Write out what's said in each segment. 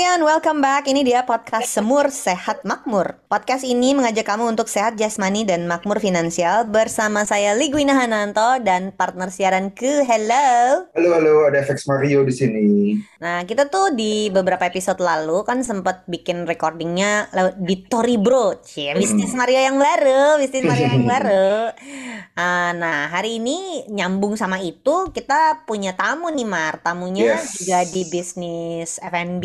Semurian, welcome back. Ini dia podcast Semur Sehat Makmur. Podcast ini mengajak kamu untuk sehat jasmani dan makmur finansial bersama saya Ligwina Hananto dan partner siaran ke Hello. Halo halo, ada FX Mario di sini. Nah, kita tuh di beberapa episode lalu kan sempat bikin recordingnya di Tori Bro. Cie, bisnis Mario yang baru, bisnis Mario yang baru. Ah, nah, hari ini nyambung sama itu kita punya tamu nih Mar. Tamunya Yes. juga di bisnis F&B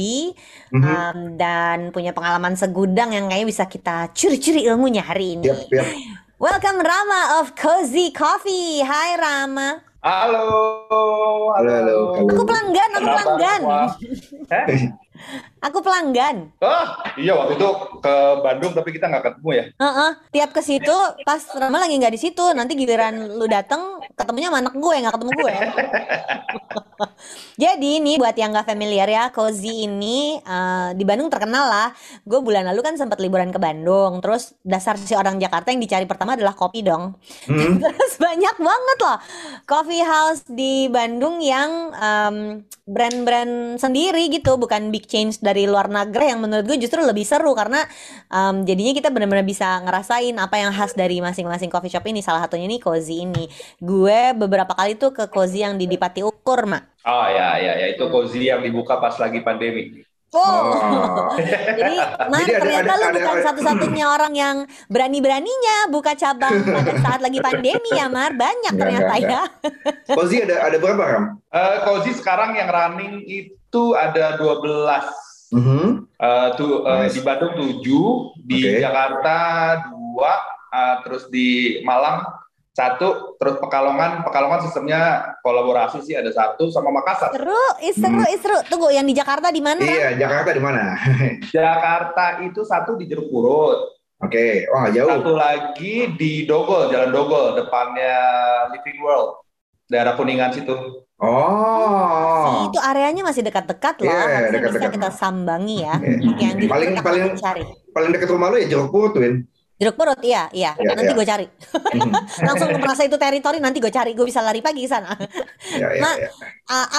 Mhm. um, dan punya pengalaman segudang yang kayaknya bisa kita curi-curi ilmunya hari ini. Yap, yap. Welcome Rama of Cozy Coffee. Hai Rama. Halo, Halo, halo, halo. Aku pelanggan, aku Kenapa pelanggan. Eh? Aku pelanggan. Oh, iya waktu itu ke Bandung tapi kita nggak ketemu ya. Heeh, tiap ke situ pas Rama lagi nggak di situ, nanti giliran lu dateng ketemunya sama anak gue nggak ketemu gue. Jadi ini buat yang nggak familiar ya, Cozy ini eh, di Bandung terkenal lah. Gue bulan lalu kan sempat liburan ke Bandung, terus dasar si orang Jakarta yang dicari pertama adalah kopi dong. Hmm. Terus banyak banget loh coffee house di Bandung yang em, brand-brand sendiri gitu, bukan big change dari luar negeri yang menurut gue justru lebih seru karena em, jadinya kita benar-benar bisa ngerasain apa yang khas dari masing-masing coffee shop ini. Salah satunya nih Cozy ini. Gue beberapa kali tuh ke Cozy yang di Dipati Ukur, Mak. Oh ya ya ya itu cozy yang dibuka pas lagi pandemi. Oh. Oh. Jadi, Mar, Jadi ada- ternyata ada- lu ada- bukan satu-satunya orang yang berani-beraninya buka cabang pada saat lagi pandemi ya, Mar. Banyak Enggak, ternyata enggak, ya. Cozy ada ada berapa Ram? Eh cozy sekarang yang running itu ada 12. Mhm. Eh, tuh eh, Nice. di Bandung 7, di Oke. Jakarta 2, eh, terus di Malang satu, terus Pekalongan, Pekalongan sistemnya kolaborasi sih ada satu sama Makassar. Seru, seru, ih, seru. Tunggu, yang di Jakarta di mana? Iya, Jakarta di mana? Jakarta itu satu di Jeruk Purut, Oke, wah jauh. Satu lagi di Dogol, Jalan Dogol, depannya Living World, daerah Kuningan situ. Oh. Itu areanya masih dekat-dekat loh. Iya, Harusnya bisa dekat-dekat. kita sambangi ya. Iya. Yang di Paling- paling- cari. Paling dekat rumah lu ya Jeruk Purut, Win. Jeruk perut, iya, iya. Iya, nanti iya. gue cari. Langsung merasa itu teritori, nanti gue cari. Gue bisa lari pagi ke sana. Ya, ya, Mak, ya.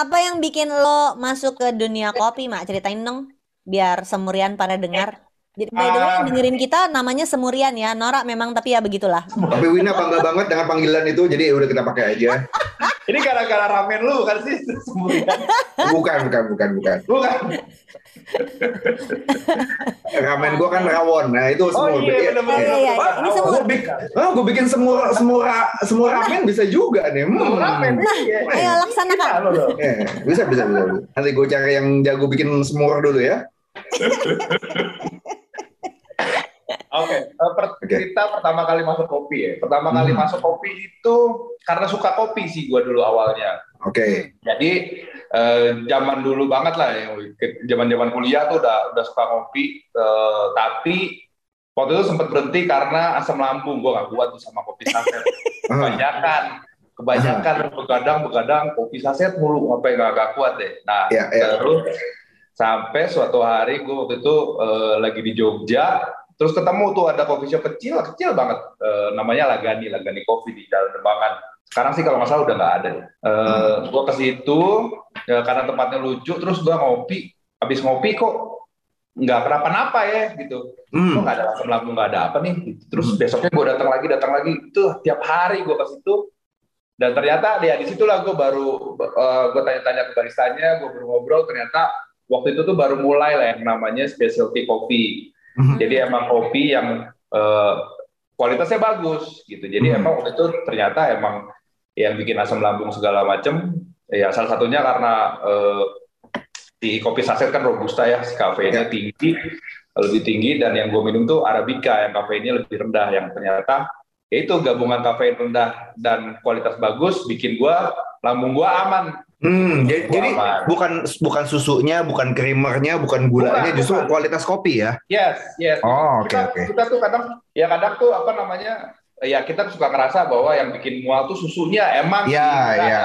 Apa yang bikin lo masuk ke dunia kopi, Mak? Ceritain dong, biar semurian para dengar. Jadi, by the way, yang Ah. dengerin kita namanya semurian ya. Norak memang, tapi ya begitulah. Tapi Wina bangga banget dengan panggilan itu, jadi ya udah kita pakai aja. Ini gara-gara ramen lu kan sih semuanya. Bukan, bukan, bukan, bukan. Bukan. Ramen gua kan rawon, nah itu Oh iya benar-benar. Iya, iya, iya. Ini semua- Gue bikin, oh, gue bikin semua semua semua ramen bisa juga nih. Hmm. Semua ramen. Iya. Ayo laksanakan. Bisa, bisa, bisa. Nanti gue cari yang jago bikin semur dulu ya. Oke, eh, per- Oke. cerita pertama kali masuk kopi ya. Pertama kali Hmm. masuk kopi itu karena suka kopi sih gua dulu awalnya. Oke. Jadi eh, zaman dulu banget lah ya, zaman-zaman kuliah tuh udah udah suka kopi, eh, tapi waktu itu sempat berhenti karena asam lambung gua nggak kuat tuh sama kopi saset. Kebanyakan, kebanyakan begadang begadang kopi saset mulu, apa yang nggak nggak kuat deh. Nah Ya, ya. terus sampai suatu hari gua waktu itu eh, lagi di Jogja, terus ketemu tuh ada coffee shop kecil, kecil banget, eh, namanya Lagani, Lagani Coffee di Jalan Dembangan. Sekarang sih kalau nggak salah udah nggak ada. Eh, Gua ke situ ya, karena tempatnya lucu, terus gua ngopi. Habis ngopi kok nggak kenapa-napa ya gitu. Kok Hmm. nggak ada asam lambung, nggak ada apa nih. Terus besoknya gue datang lagi, datang lagi. Itu tiap hari gue ke situ. Dan ternyata ya di situlah gue baru gue tanya-tanya ke baristanya, gue ngobrol. Ternyata waktu itu tuh baru mulai lah yang namanya specialty coffee. Mhm. Jadi emang kopi yang eh, kualitasnya bagus gitu. Jadi Hmm. emang waktu itu ternyata emang yang bikin asam lambung segala macem ya salah satunya karena eh, di kopi saset kan robusta ya, si kafeinnya tinggi, lebih tinggi dan yang gue minum tuh arabica yang kafeinnya lebih rendah yang ternyata ya itu gabungan kafein rendah dan kualitas bagus bikin gue lambung gue aman. Hmm, jadi, jadi bukan bukan susunya, bukan creamernya, bukan gulanya, Bukan, justru bukan. kualitas kopi ya. Yes, yes. Oh, oke kita, oke. kita tuh kadang ya kadang tuh apa namanya ya kita suka ngerasa bahwa yang bikin mual tuh susunya emang Iya, iya.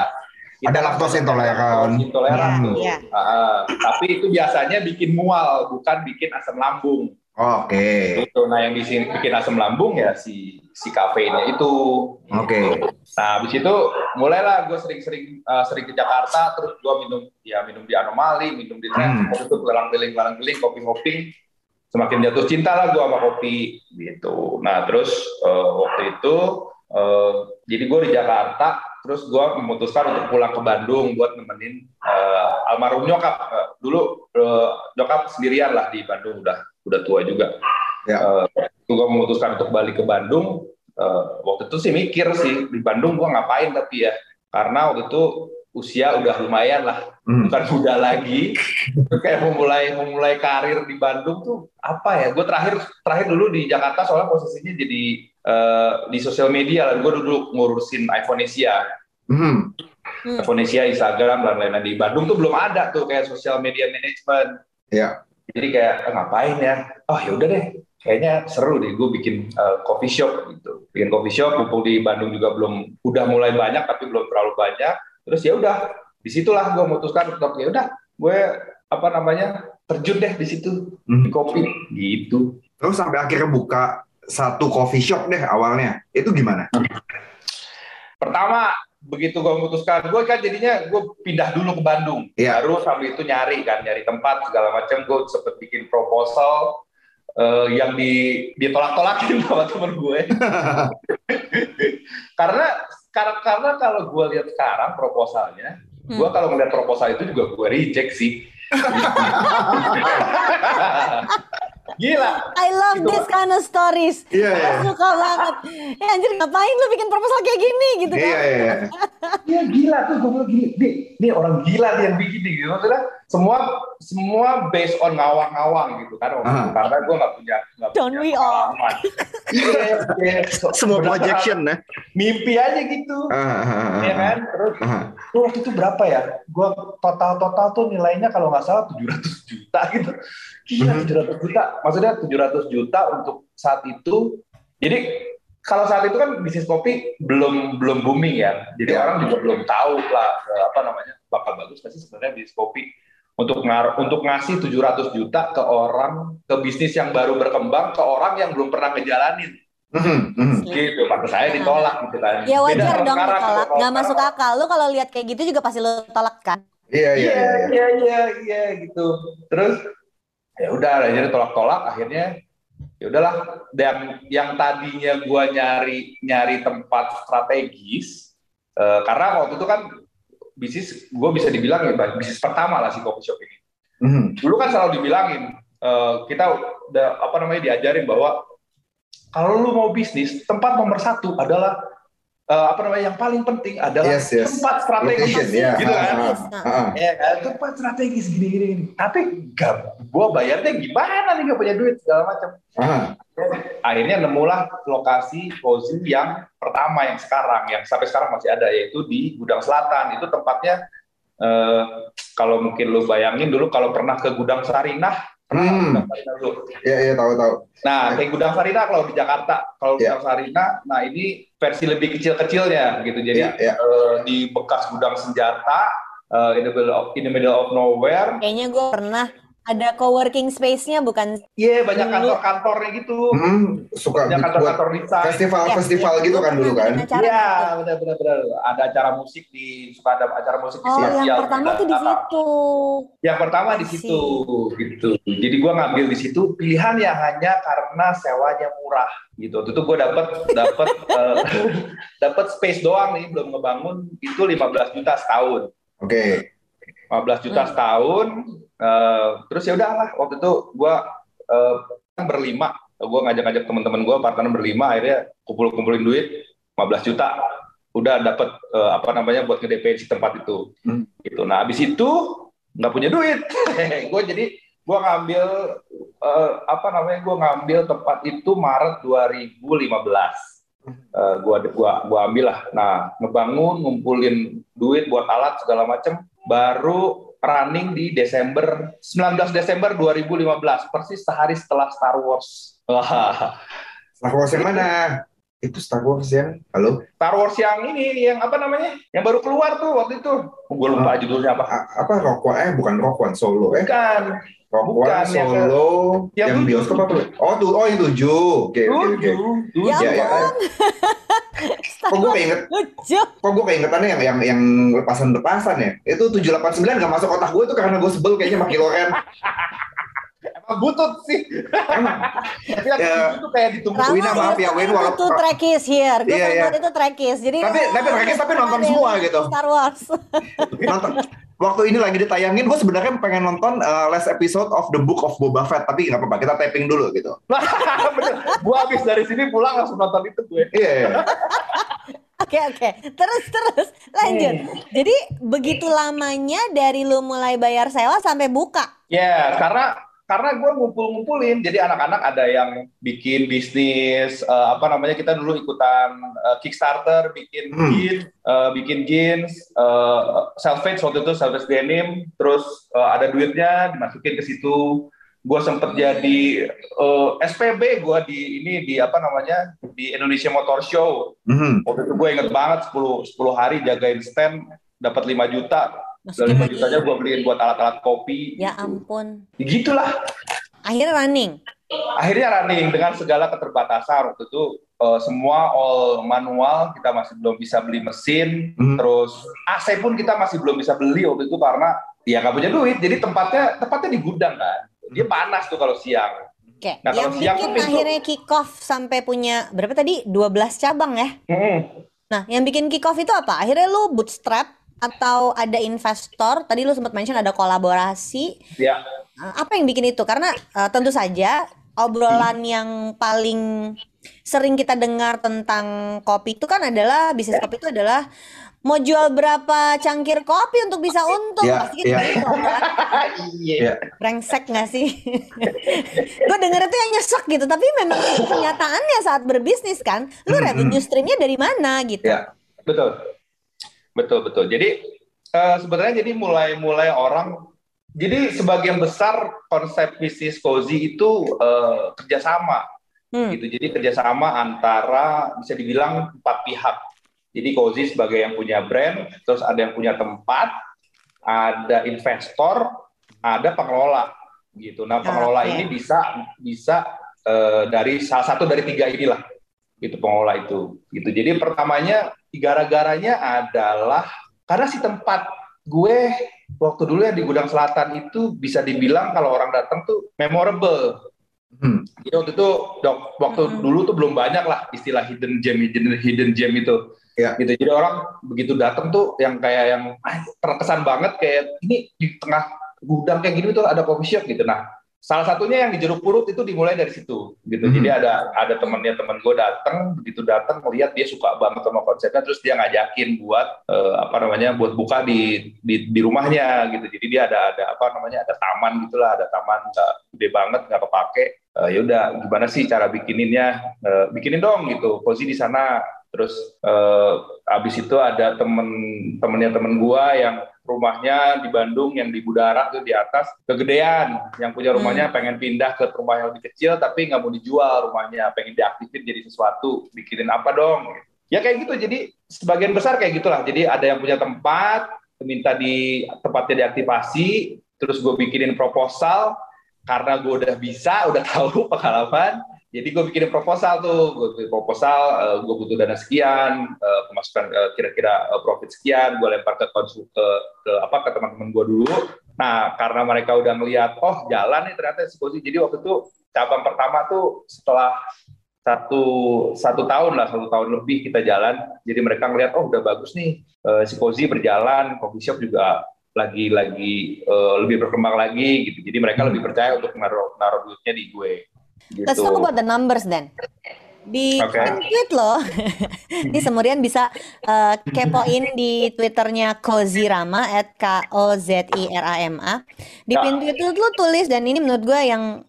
kita Ada lactose intoleran. intoleran Hmm. tuh. Iya. Ah, ah. tapi itu biasanya bikin mual bukan bikin asam lambung Oke. gitu nah yang di sini bikin asam lambung ya si si kafeinnya itu Oke. nah habis itu mulailah gue sering-sering uh, sering ke Jakarta terus gue minum ya minum di anomali minum di Hmm. tren waktu itu keliling keliling kopi hopping semakin jatuh cinta lah gue sama kopi gitu nah terus uh, waktu itu uh, jadi gue di Jakarta terus gue memutuskan untuk pulang ke Bandung buat nemenin uh, almarhum nyokap Uh, dulu uh, nyokap sendirian lah di Bandung udah udah tua juga Ya. Uh, gue memutuskan untuk balik ke Bandung uh, waktu itu sih mikir sih di Bandung gue ngapain tapi ya karena waktu itu usia udah lumayan lah Hmm. bukan muda lagi kayak memulai memulai karir di Bandung tuh apa ya gue terakhir terakhir dulu di Jakarta soalnya posisinya jadi eh, di sosial media lah gue dulu ngurusin iPhonesia Hmm. Hmm. iPhonesia Instagram dan lain-lain di Bandung tuh belum ada tuh kayak sosial media management Ya. Jadi kayak "Ah, ngapain ya oh ya udah deh kayaknya seru deh gue bikin eh, coffee shop gitu bikin coffee shop mumpung di Bandung juga belum udah mulai banyak tapi belum terlalu banyak terus ya udah di situlah gue memutuskan untuk ya udah gue apa namanya terjun deh di situ Hmm. di kopi gitu Terus sampai akhirnya buka satu coffee shop deh awalnya. Itu gimana? pertama begitu gue memutuskan gue kan jadinya gue pindah dulu ke Bandung Iya. baru sambil itu nyari kan nyari tempat segala macam gue sempet bikin proposal eh, yang di ditolak-tolakin sama temen gue karena karena karena kalau gue lihat sekarang proposalnya Hmm. gue kalau ngeliat proposal itu juga gue reject sih gila I love Itu- this kind of stories. Iya, iya. Gue suka banget. Ya anjir ngapain lu bikin proposal kayak gini gitu Iya, kan. iya, iya. Iya gila tuh gue bilang gini, nih, nih orang gila nih yang bikin gitu. Maksudnya semua semua based on ngawang-ngawang gitu kan. itu. Ah. Karena gue nggak punya nggak Don't punya we all? pengalaman. Iya, iya. Semua projection ya. Mimpi aja gitu. Ah, Iya ah. kan? Terus Ah. gue waktu itu berapa ya? Gue total-total tuh nilainya kalau nggak salah 700 juta gitu. Mhm. 700 juta. Maksudnya 700 juta untuk saat itu. Jadi kalau saat itu kan bisnis kopi belum belum booming ya. Jadi Ya. orang juga belum tahu lah eh, apa namanya bakal bagus pasti sebenarnya bisnis kopi untuk ngar untuk ngasih 700 juta ke orang ke bisnis yang baru berkembang ke orang yang belum pernah ngejalanin Mhm, mhm. gitu. Pada saya ditolak gitu kan. Ya Beda wajar kalau dong sekarang, ditolak. kalau Nggak masuk akal. Lu kalau lihat kayak gitu juga pasti lu tolak kan. Iya, iya, iya iya. iya. iya iya iya gitu terus ya udah akhirnya tolak-tolak akhirnya ya udahlah dan yang tadinya gua nyari nyari tempat strategis eh, karena waktu itu kan bisnis gua bisa dibilang ya bisnis pertama lah si coffee shop ini Mhm. dulu kan selalu dibilangin eh, kita udah apa namanya diajarin bahwa kalau lu mau bisnis tempat nomor satu adalah eh, apa namanya yang paling penting adalah Yes, yes. tempat strategis Location, ya. gitu kan Ah, ah, ah. Ya tempat strategis gini gini. gini. Tapi gak, gue bayarnya gimana nih gak punya duit segala macam. Ah. Akhirnya nemulah lokasi cozy yang pertama yang sekarang, yang sampai sekarang masih ada yaitu di Gudang Selatan. Itu tempatnya eh, kalau mungkin lu bayangin dulu kalau pernah ke Gudang Sarinah, pernah Hmm. Gudang Sarinah dulu. Iya, iya, tahu, tahu. Nah, kayak Gudang Sarinah kalau di Jakarta, kalau Iya. Gudang Sarinah, nah ini versi lebih kecil-kecilnya gitu. Jadi Iya, iya. eh, di bekas gudang senjata, eh, in the middle of, in the middle of nowhere, Kayaknya gue pernah ada co-working space-nya bukan Iya banyak Dulu. kantor-kantornya gitu. Hmm, suka Banyak buat kantor-kantor desain. festival-festival Ya, gitu kan dulu kan. Iya, gitu. benar-benar benar. Ada acara musik di suka ada acara musik di Oh, yang pertama tuh di situ. Yang pertama di situ gitu. Jadi gua ngambil di situ pilihan yang hanya karena sewanya murah gitu. Itu gua dapat dapat eh, dapat space doang nih belum ngebangun itu 15 juta setahun. Oke. 15 juta Hmm. setahun. Eh, terus ya udahlah waktu itu gua eh, berlima. Gue ngajak-ngajak teman-teman gue, partner berlima, akhirnya kumpul-kumpulin duit 15 juta. Udah dapet eh, apa namanya buat nge si tempat itu. Hmm. Gitu. Nah abis itu nggak punya duit. gue jadi gue ngambil eh, apa namanya gue ngambil tempat itu Maret 2015 uh, gua gua gua ambil lah. Nah, ngebangun, ngumpulin duit buat alat segala macem, baru running di Desember 19 Desember 2015, persis sehari setelah Star Wars. Star Wars yang mana? Itu Star Wars yang halo? Star Wars yang ini, yang apa namanya? Yang baru keluar tuh waktu itu. Gue lupa judulnya apa. A- apa Rock One? Eh bukan Rock One Solo eh. Bukan. Yang ke- Solo yang yang, tujuh. bioskop apa? Oh tuh, oh yang tujuh. Oke oke oke. Tujuh. Tujuh. Ya Ya ya. Star Kok gue keinget, kok gue keingetannya yang yang yang lepasan-lepasan ya. Itu 789 nggak masuk otak gue tuh karena gue sebel kayaknya sama Kiloren. Emang butut sih. Emang Tapi Ya. itu kayak ditunggu. Wina, maaf ya, Win, walaupun- itu trekis here. Gue Iya, iya. nonton itu trekis. Jadi Tapi tapi trekis tapi nonton semua gitu. Star Wars. nonton waktu ini lagi ditayangin gue sebenarnya pengen nonton uh, last episode of the book of Boba Fett tapi nggak apa-apa kita taping dulu gitu Bener. Gue habis dari sini pulang langsung nonton itu gue. iya iya. Oke oke, terus terus lanjut. Jadi begitu lamanya dari lu mulai bayar sewa sampai buka. Ya, karena karena gue ngumpul-ngumpulin, jadi anak-anak ada yang bikin bisnis, eh, apa namanya kita dulu ikutan eh, Kickstarter, bikin Hmm. jeans, eh, bikin jeans, eh, self-made waktu itu self denim, terus eh, ada duitnya dimasukin ke situ. Gue sempet jadi eh, SPB gue di ini di apa namanya di Indonesia Motor Show. Mhm. Waktu itu gue inget banget 10 10 hari jagain stand dapat 5 juta. Dari Masukin 5 lagi. jutanya gue beliin buat alat-alat kopi. Ya ampun. Gitulah Akhirnya running. akhirnya running dengan segala keterbatasan waktu itu eh, semua all manual kita masih belum bisa beli mesin Hmm. terus AC pun kita masih belum bisa beli waktu itu karena ya nggak punya duit jadi tempatnya tempatnya di gudang kan dia panas tuh kalau siang Oke, Nah, kalau yang siang bikin pintu- akhirnya kick off sampai punya berapa tadi? 12 cabang ya. Hmm. Nah, yang bikin kick off itu apa? Akhirnya lu bootstrap atau ada investor? Tadi lu sempat mention ada kolaborasi. ya Uh, Apa yang bikin itu? Karena uh, tentu saja obrolan yang paling sering kita dengar tentang kopi itu kan adalah bisnis kopi itu adalah mau jual berapa cangkir kopi untuk bisa untung. Ya, Pasti gitu ya. kan? iya Iya. Brengsek gak sih? gue denger itu yang nyesek gitu, tapi memang kenyataannya saat berbisnis kan, lu Hmm, revenue streamnya dari mana gitu? Ya. betul betul betul jadi eh, sebenarnya jadi mulai mulai orang jadi sebagian besar konsep bisnis cozy itu eh, kerjasama Hmm. gitu. Jadi kerjasama antara bisa dibilang empat pihak. Jadi Cozy sebagai yang punya brand, terus ada yang punya tempat, ada investor, ada pengelola gitu. Nah pengelola Oke. ini bisa bisa eh, dari salah satu dari tiga inilah gitu pengelola itu. Gitu. Jadi pertamanya gara-garanya adalah karena si tempat gue waktu dulu ya di Gudang Selatan itu bisa dibilang kalau orang datang tuh memorable Hmm. jadi waktu itu dok, waktu Mm-mm. dulu tuh belum banyak lah istilah hidden gem hidden, hidden gem itu. Ya. Gitu. Jadi orang begitu datang tuh yang kayak yang ah, terkesan banget kayak ini di tengah gudang kayak gini tuh ada coffee shop gitu. Nah, salah satunya yang di jeruk purut itu dimulai dari situ gitu. Mhm. Jadi ada ada temennya temen gue datang begitu datang melihat dia suka banget sama konsepnya terus dia ngajakin buat eh, apa namanya buat buka di, di di rumahnya gitu. Jadi dia ada ada apa namanya ada taman gitulah ada taman nggak gede banget nggak kepake Eh, ya udah gimana sih cara bikininnya Eh, bikinin dong gitu posisi di sana terus eh, abis itu ada temen temennya temen gua yang rumahnya di Bandung yang di Budara tuh di atas kegedean. Yang punya rumahnya pengen pindah ke rumah yang lebih kecil tapi nggak mau dijual rumahnya. Pengen diaktifin jadi sesuatu bikinin apa dong? Ya kayak gitu. Jadi sebagian besar kayak gitulah. Jadi ada yang punya tempat minta di tempatnya diaktifasi terus gue bikinin proposal. Karena gue udah bisa, udah tahu pengalaman, jadi gue bikinin proposal tuh, gue bikin proposal, gue butuh dana sekian, eh, pemasukan eh, kira-kira eh, profit sekian, gue lempar ke konsul ke, ke apa ke teman-teman gue dulu. Nah, karena mereka udah ngeliat, oh jalan nih ternyata si Cozy. Jadi waktu itu cabang pertama tuh setelah satu satu tahun lah, satu tahun lebih kita jalan. Jadi mereka ngeliat, oh udah bagus nih, eh, si Cozy berjalan, coffee shop juga lagi lagi eh, lebih berkembang lagi gitu. Jadi mereka lebih percaya untuk naruh naruh duitnya di gue. Gitu. Let's talk about the numbers then. Di pin tweet loh. Ini semurian bisa eh, kepoin di Twitternya Kozirama at K O Z I R A M A. Di Ya. pin tweet itu lu tulis dan ini menurut gue yang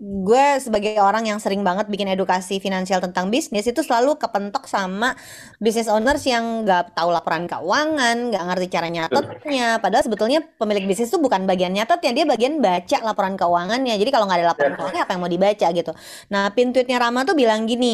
gue sebagai orang yang sering banget bikin edukasi finansial tentang bisnis itu selalu kepentok sama business owners yang nggak tahu laporan keuangan, nggak ngerti cara nyatetnya. Padahal sebetulnya pemilik bisnis itu bukan bagian nyatetnya, dia bagian baca laporan keuangannya. Jadi kalau nggak ada laporan Ya. keuangan apa yang mau dibaca gitu. Nah, pin tweetnya Rama tuh bilang gini,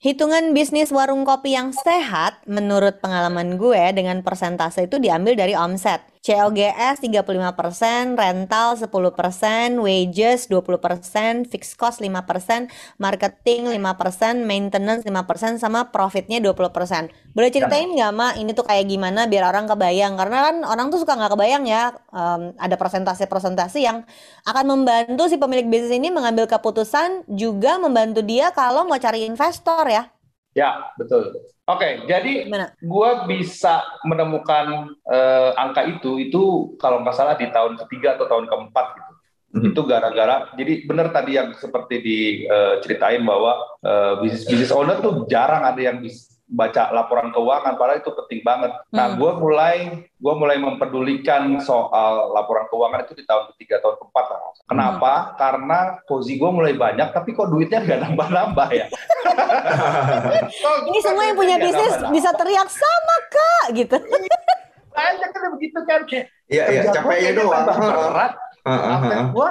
hitungan bisnis warung kopi yang sehat menurut pengalaman gue dengan persentase itu diambil dari omset. COGS 35%, rental 10%, wages 20%, fixed cost 5%, marketing 5%, maintenance 5%, sama profitnya 20%. Boleh ceritain nggak, Ma, ini tuh kayak gimana biar orang kebayang? Karena kan orang tuh suka nggak kebayang ya, em, ada persentase-persentase yang akan membantu si pemilik bisnis ini mengambil keputusan, juga membantu dia kalau mau cari investor ya. Ya, betul. Oke, jadi Gimana? gue bisa menemukan eh, angka itu itu kalau nggak salah di tahun ketiga atau tahun keempat gitu. Mhm. Itu gara-gara jadi benar tadi yang seperti diceritain bahwa eh, bisnis bisnis owner tuh jarang ada yang bisa baca laporan keuangan padahal itu penting banget. Nah, Hmm. gue mulai gue mulai mempedulikan soal laporan keuangan itu di tahun ketiga tahun keempat lah. Kenapa? Karena kozi gue mulai banyak tapi kok duitnya nggak nambah-nambah ya. Ini semua yang punya bisnis bisa teriak sama kak gitu. banyak kan begitu kan kayak Iya, iya, capeknya doang. berat Heeh, outlet heeh. gua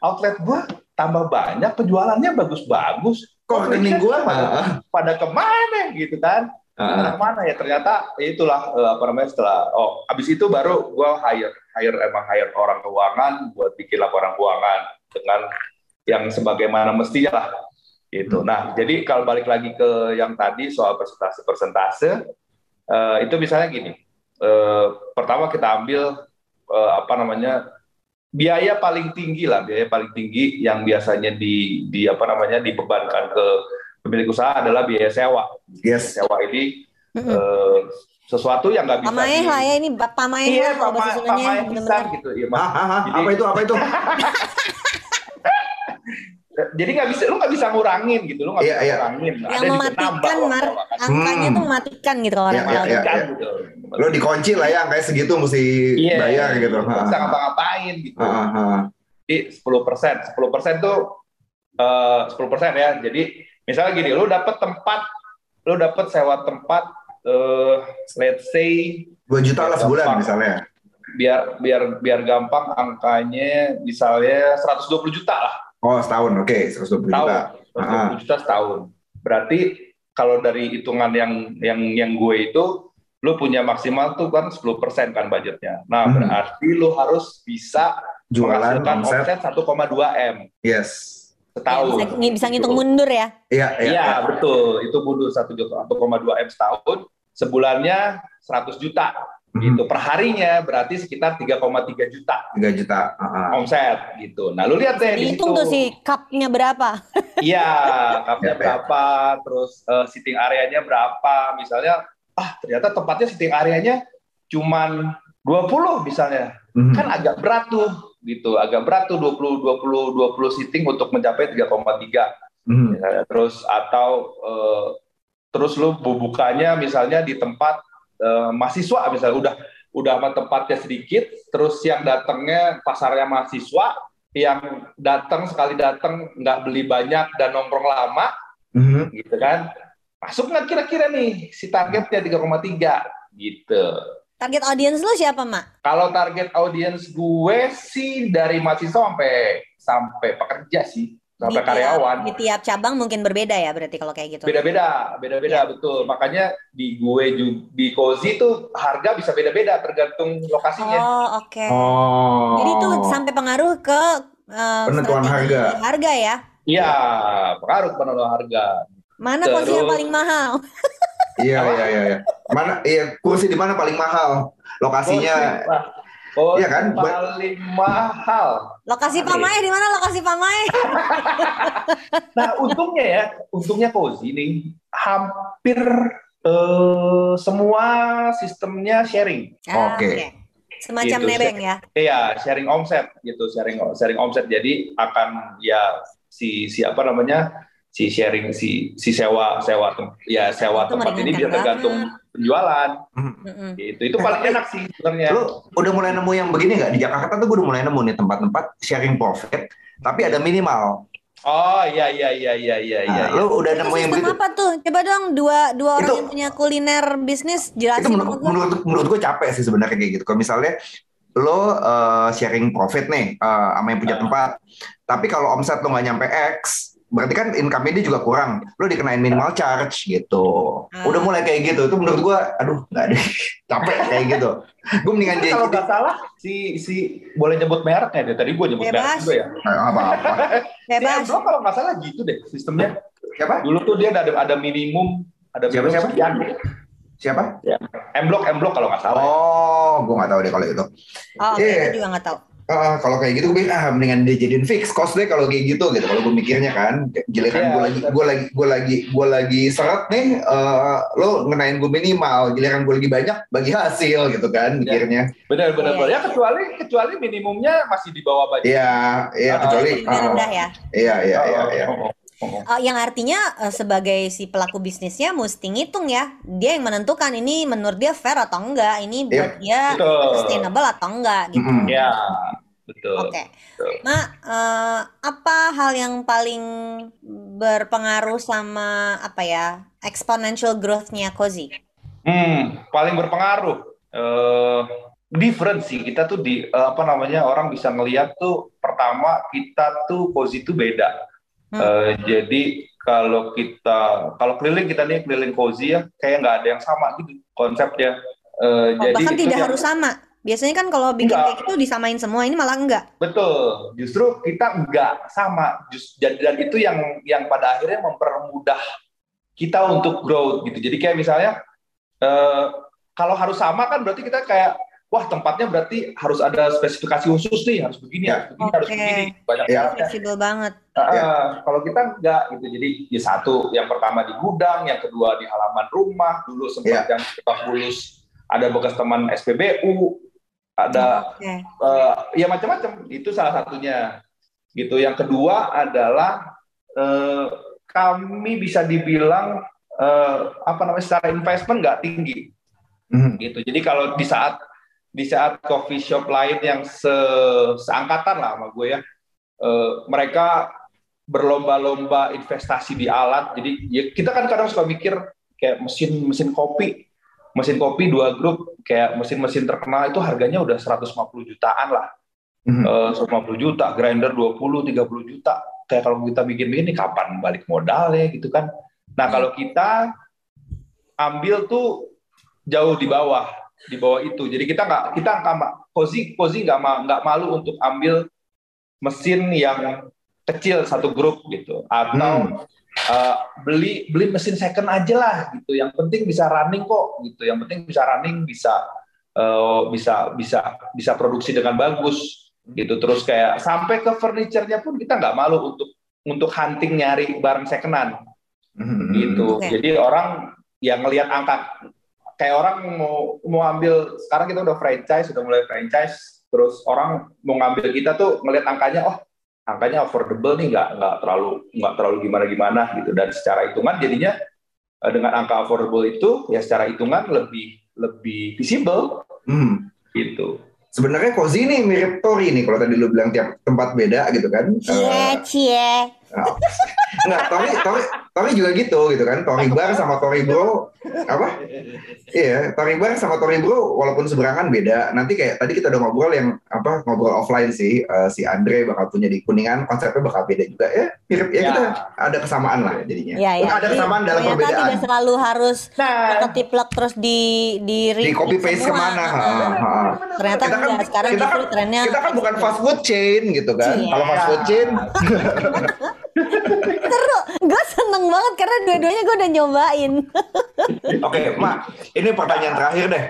outlet gua tambah banyak penjualannya bagus-bagus Kok rekening gua? pada, pada ke mana gitu kan heeh. pada ke mana ya ternyata ya itulah eh, apa namanya setelah oh habis itu baru gua hire hire emang hire orang keuangan buat bikin laporan keuangan dengan yang sebagaimana mestinya lah gitu nah jadi kalau balik lagi ke yang tadi soal persentase persentase eh, itu misalnya gini eh, pertama kita ambil eh, apa namanya biaya paling tinggi lah biaya paling tinggi yang biasanya di di apa namanya dibebankan ke pemilik usaha adalah biaya sewa Yes. sewa ini Mm-mm. eh, sesuatu yang nggak bisa Pamaeh di- lah ya ini Pak Pamaeh iya lah pama, gitu ya hah, hah. Jadi- Apa itu? Apa itu? jadi nggak bisa lu nggak bisa ngurangin gitu lu nggak Iya, bisa iya. ngurangin Yang juga mematikan Mar, kan. angkanya Hmm. tuh mematikan gitu kalau orang iya, Mematikan iya. gitu Lo dikunci lah ya, kayak segitu mesti Iya, bayar gitu. nggak bisa ngapa-ngapain gitu jadi 10 persen 10 persen tuh eh, 10 persen ya jadi misalnya gini lu dapat tempat lu dapat sewa tempat eh, let's say Dua juta lah sebulan misalnya. biar biar biar gampang angkanya misalnya 120 juta lah Oh setahun, oke, 120 tahun juta. 120 juta setahun berarti kalau dari hitungan yang yang yang gue itu lu punya maksimal tuh kan 10% kan budgetnya nah Hmm. berarti lu harus bisa Jualan menghasilkan omset, omset 1,2 m yes. setahun Bisa, bisa ngitung Gitu. mundur ya. Iya, iya. Iya betul, itu mundur satu juta, 1,2 m setahun, sebulannya 100 juta, gitu. Per harinya berarti sekitar 3,3 juta 3 juta. Ah. omset, gitu. Nah, lu lihat deh di situ. Dihitung tuh si cupnya berapa. Iya, cupnya Iya, iya. berapa, terus eh, sitting areanya berapa, misalnya, ah ternyata tempatnya sitting areanya cuman 20 misalnya, Mhm. kan agak berat tuh, gitu, agak berat tuh 20 20 20 sitting untuk mencapai 3,3 Mhm. misalnya. terus atau eh, terus lu bu- bukanya misalnya di tempat eh, mahasiswa misalnya udah udah sama tempatnya sedikit terus yang datangnya pasarnya mahasiswa yang datang sekali datang nggak beli banyak dan nongkrong lama Mhm. gitu kan masuk nggak kira-kira nih si targetnya 3,3 gitu Target audience lu siapa, Mak? kalau target audiens gue sih dari mahasiswa sampai sampai pekerja sih sampai Di tiap- karyawan Di tiap cabang mungkin berbeda ya berarti kalau kayak gitu. beda-beda, beda-beda betul. Makanya di gue ju- di Cozy tuh harga bisa beda-beda tergantung lokasinya. Oh, oke. Oh. Jadi itu sampai pengaruh ke eh, Penentuan harga. harga ya. Iya, pengaruh penentuan harga. Mana Terus- kursi yang paling mahal? Iya, iya, iya, iya. Mana iya kursi di mana paling mahal? Lokasinya Oh, Iya kan? Paling mahal. Lokasi Oke. Pamae di mana lokasi Pamae? Nah, untungnya ya, untungnya Cozy nih hampir eh, semua sistemnya sharing. Ah, Oke. Semacam Gitu, nebeng ya. Iya, sharing omset gitu, sharing sharing omset. Jadi akan ya si siapa namanya si sharing si si sewa sewa ya sewa Itu tempat ini dia tergantung penjualan Mm-mm. gitu itu paling enak sih sebenarnya Lu udah mulai nemu yang begini nggak? Di Jakarta tuh gue udah mulai nemu nih tempat-tempat sharing profit, tapi ada minimal. oh iya iya iya iya iya iya Nah, lu udah Itu nemu yang begitu? apa tuh? Coba dong dua dua orang Itu- yang punya kuliner bisnis Itu jelasin menurut, sama gua. menurut, menurut gue capek sih sebenarnya kayak gitu. Kalau misalnya lo uh, sharing profit nih uh, sama yang punya Ah. tempat, tapi kalau omset lo nggak nyampe X, berarti kan income dia juga kurang. Lo dikenain minimal charge gitu. Ah. Udah mulai kayak gitu. Itu menurut gue, aduh nggak deh, capek kayak gitu. Gue mendingan jadi kalau nggak salah si si boleh nyebut mereknya deh tadi gue nyebut merek juga ya apa-apa. si Bebas. Emblok kalau nggak salah gitu deh sistemnya Siapa? dulu tuh dia ada ada minimum ada Siapa, minimum siapa? sekian. Siapa? Emblok Emblok kalau nggak salah ya. Oh, gue nggak tahu deh kalau itu. Oh, Iya. gue juga nggak tahu. Ah, kalau kayak gitu gue pikir ah mendingan dia jadiin fix cost deh kalau kayak gitu gitu kalau gue mikirnya kan giliran Iya, gue lagi gue lagi gue lagi gue lagi seret nih eh, lo ngenain gue minimal giliran gue lagi banyak bagi hasil gitu kan mikirnya benar benar Iya, benar. ya iya. kecuali kecuali minimumnya masih di bawah budget iya iya Ah, kecuali ah, rendah ya. iya iya iya iya. Oh, yang artinya eh, sebagai si pelaku bisnisnya mesti ngitung ya. Dia yang menentukan ini menurut dia fair atau enggak, ini buat dia Betul. sustainable atau enggak gitu. Mm-mm. ya betul Oke. betul. Mak, eh, apa hal yang paling berpengaruh sama apa ya exponential growth-nya Cozy? Hmm, paling berpengaruh. Eh, different sih kita tuh di eh, apa namanya orang bisa ngelihat tuh pertama kita tuh Cozy itu beda. Hmm. Jadi kalau kita kalau keliling kita nih keliling Cozy ya kayak nggak ada yang sama gitu konsepnya. Eh, Oh, jadi bahkan tidak yang- harus sama. Biasanya kan kalau bikin Enggak. kayak gitu disamain semua, ini malah enggak. Betul, justru kita nggak sama. Just, dan, dan itu yang yang pada akhirnya mempermudah kita untuk growth gitu. Jadi kayak misalnya eh, kalau harus sama kan berarti kita kayak wah tempatnya berarti harus ada spesifikasi khusus nih, harus begini, Ya. harus begini, harus Oke. begini. Banyak Ya. Fleksibel banget. Ah, Ya. Kalau kita nggak gitu, jadi ya satu, yang pertama di gudang, yang kedua di halaman rumah, dulu sempat yang kita bulus ada bekas teman SPBU, ada Oke. eh, ya macam-macam. Itu salah satunya. Gitu. Yang kedua adalah eh, kami bisa dibilang eh, apa namanya secara investment nggak tinggi. Mhm. gitu. Jadi kalau di saat di saat coffee shop lain yang se seangkatan lah sama gue ya eh, mereka berlomba-lomba investasi di alat. Jadi ya kita kan kadang suka mikir kayak mesin mesin kopi mesin kopi dua grup kayak mesin-mesin terkenal itu harganya udah 150 jutaan lah. Mhm. Eh, 150 juta grinder 20 30 juta. Kayak kalau kita bikin begini kapan balik modalnya gitu kan? Nah kalau kita ambil tuh jauh di bawah di bawah itu. Jadi kita nggak kita nggak Kozi Kozi nggak nggak malu untuk ambil mesin yang kecil satu grup gitu atau Hmm. uh, beli beli mesin second aja lah gitu yang penting bisa running kok gitu yang penting bisa running bisa uh, bisa bisa bisa produksi dengan bagus gitu terus kayak sampai ke furniture-nya pun kita nggak malu untuk untuk hunting nyari barang secondan Mhm. gitu. Oke. Jadi orang yang ngelihat angka kayak orang mau mau ambil sekarang kita udah franchise, sudah mulai franchise, terus orang mau ngambil kita tuh ngelihat angkanya, oh angkanya affordable nih, nggak nggak terlalu nggak terlalu gimana gimana gitu. Dan secara hitungan jadinya eh, dengan angka affordable itu ya secara hitungan lebih lebih visible Mhm. gitu. Sebenarnya Cozy ini mirip Tori nih kalau tadi lu bilang tiap tempat beda gitu kan. Cie, Eh, cie. Enggak, Tori, Tori, Tori juga gitu gitu kan. Tori Bar sama Tori Bro apa? Iya, Tori Bar sama Tori Bro walaupun seberangan beda. Nanti kayak tadi kita udah ngobrol yang apa ngobrol offline sih eh, si Andre bakal punya di Kuningan konsepnya bakal beda juga ya. Mirip ya, Ya. kita ada kesamaan lah jadinya. Ya, ya. Ada kesamaan dalam ternyata perbedaan. tidak selalu harus Nah, ketiplek terus di di, Di copy paste semua. ke mana? Heeh. Ha, ha. Ternyata Kita kan- enggak. Sekarang kita kan- trennya Kita kan bukan fast food chain gitu kan. Iya. Kalau fast food chain seru. Gue seneng banget karena dua-duanya gue udah nyobain. Oke, Mak, ini pertanyaan terakhir deh.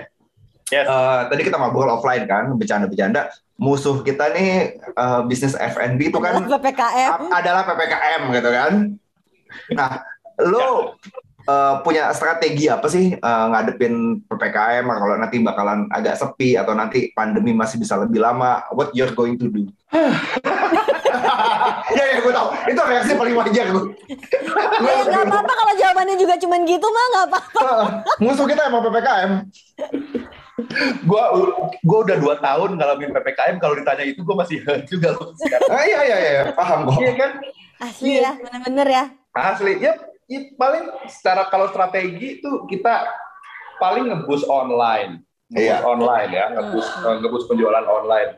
Yes. Eh, tadi kita ngobrol offline kan, bercanda-bercanda. Musuh kita nih eh, bisnis F&B itu kan PPKM. adalah PPKM gitu kan. Nah, lo eh, punya strategi apa sih eh, ngadepin PPKM kalau nanti bakalan agak sepi atau nanti pandemi masih bisa lebih lama? What you're going to do? Iya, iya, gue tau. Itu reaksi paling wajar gue. Ya nggak apa-apa kalau jawabannya juga cuman gitu mah nggak apa-apa. Musuh kita emang PPKM. Gua gua udah dua tahun ngalamin ppkm kalau ditanya itu gua masih juga loh sekarang. Ah, iya, iya, iya. Paham kok. Iya kan? Asli ya, bener-bener ya. Asli, ya, ya paling secara kalau strategi itu kita paling ngebus online, ngebus Iya. online ya, ngebus eh, ngebus penjualan online.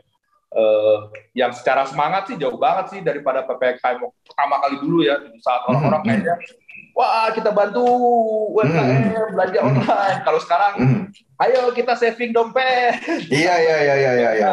Eh, yang secara semangat sih jauh banget sih daripada ppkm pertama kali dulu ya saat orang-orang Mhm. kayaknya wah kita bantu UMKM belanja Mhm. online. Kalau sekarang Hmm. ayo kita saving dompet Iya, iya, iya, iya, iya, iya.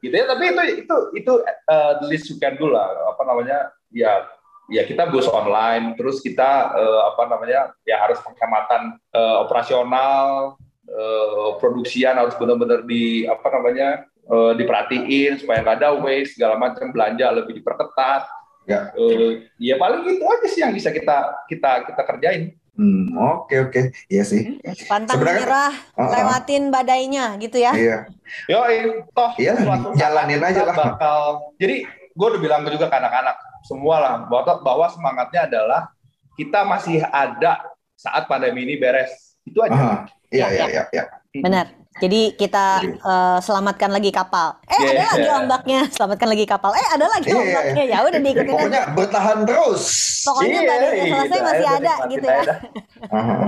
gitu ya tapi itu itu itu uh, the least you can do lah apa namanya ya ya kita bus online terus kita uh, apa namanya ya harus penghematan uh, operasional uh, produksian harus benar-benar di apa namanya uh, diperhatiin supaya nggak ada waste segala macam belanja lebih diperketat Ya. Uh, ya paling itu aja sih yang bisa kita kita kita kerjain Hmm, oke, oke. Iya sih. Pantang Sebenarnya- menyerah, Uh-uh. lewatin badainya gitu ya. Iya. Yo, toh Iya, jalanin aja lah. Bakal, jadi gue udah bilang juga ke anak-anak semua lah bahwa, bahwa semangatnya adalah kita masih ada saat pandemi ini beres. Itu aja. Aha. Iya, Ya, iya, ya. iya, iya. Benar. Jadi kita eh, selamatkan lagi kapal. Eh Iya, ada iya. lagi ombaknya, selamatkan lagi kapal. Eh ada lagi Iya, iya, ombaknya. Ya udah diikutin aja. Pokoknya bertahan terus. Pokoknya Iya, badainya iya, selesai masih aja, ada gitu ya. aja.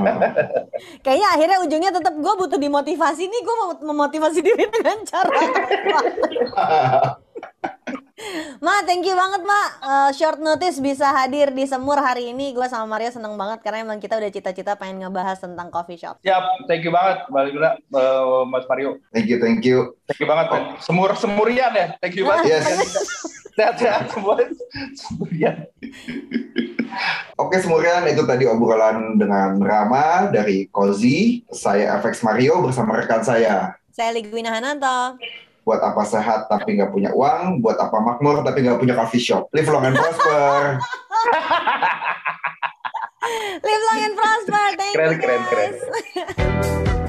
Kayaknya akhirnya ujungnya tetap gue butuh dimotivasi nih. Gue mau memotivasi diri dengan cara. Ma, thank you banget, Ma. Eh, short notice bisa hadir di Semur hari ini. Gue sama Mario seneng banget karena emang kita udah cita-cita pengen ngebahas tentang coffee shop. Siap, thank you banget, Mbak Luna, eh, Mas Mario. Thank you, thank you. Thank you banget, men. Semur semurian ya, thank you banget. Yes. Sehat-sehat semua, semurian. Oke, semurian itu tadi obrolan dengan Rama dari Kozi. Saya FX Mario bersama rekan saya. Saya Ligwina Hananto. Buat apa sehat tapi nggak punya uang, buat apa makmur tapi nggak punya coffee shop. Live long and prosper. Live long and prosper. Thank Keren, you keren, guys. keren.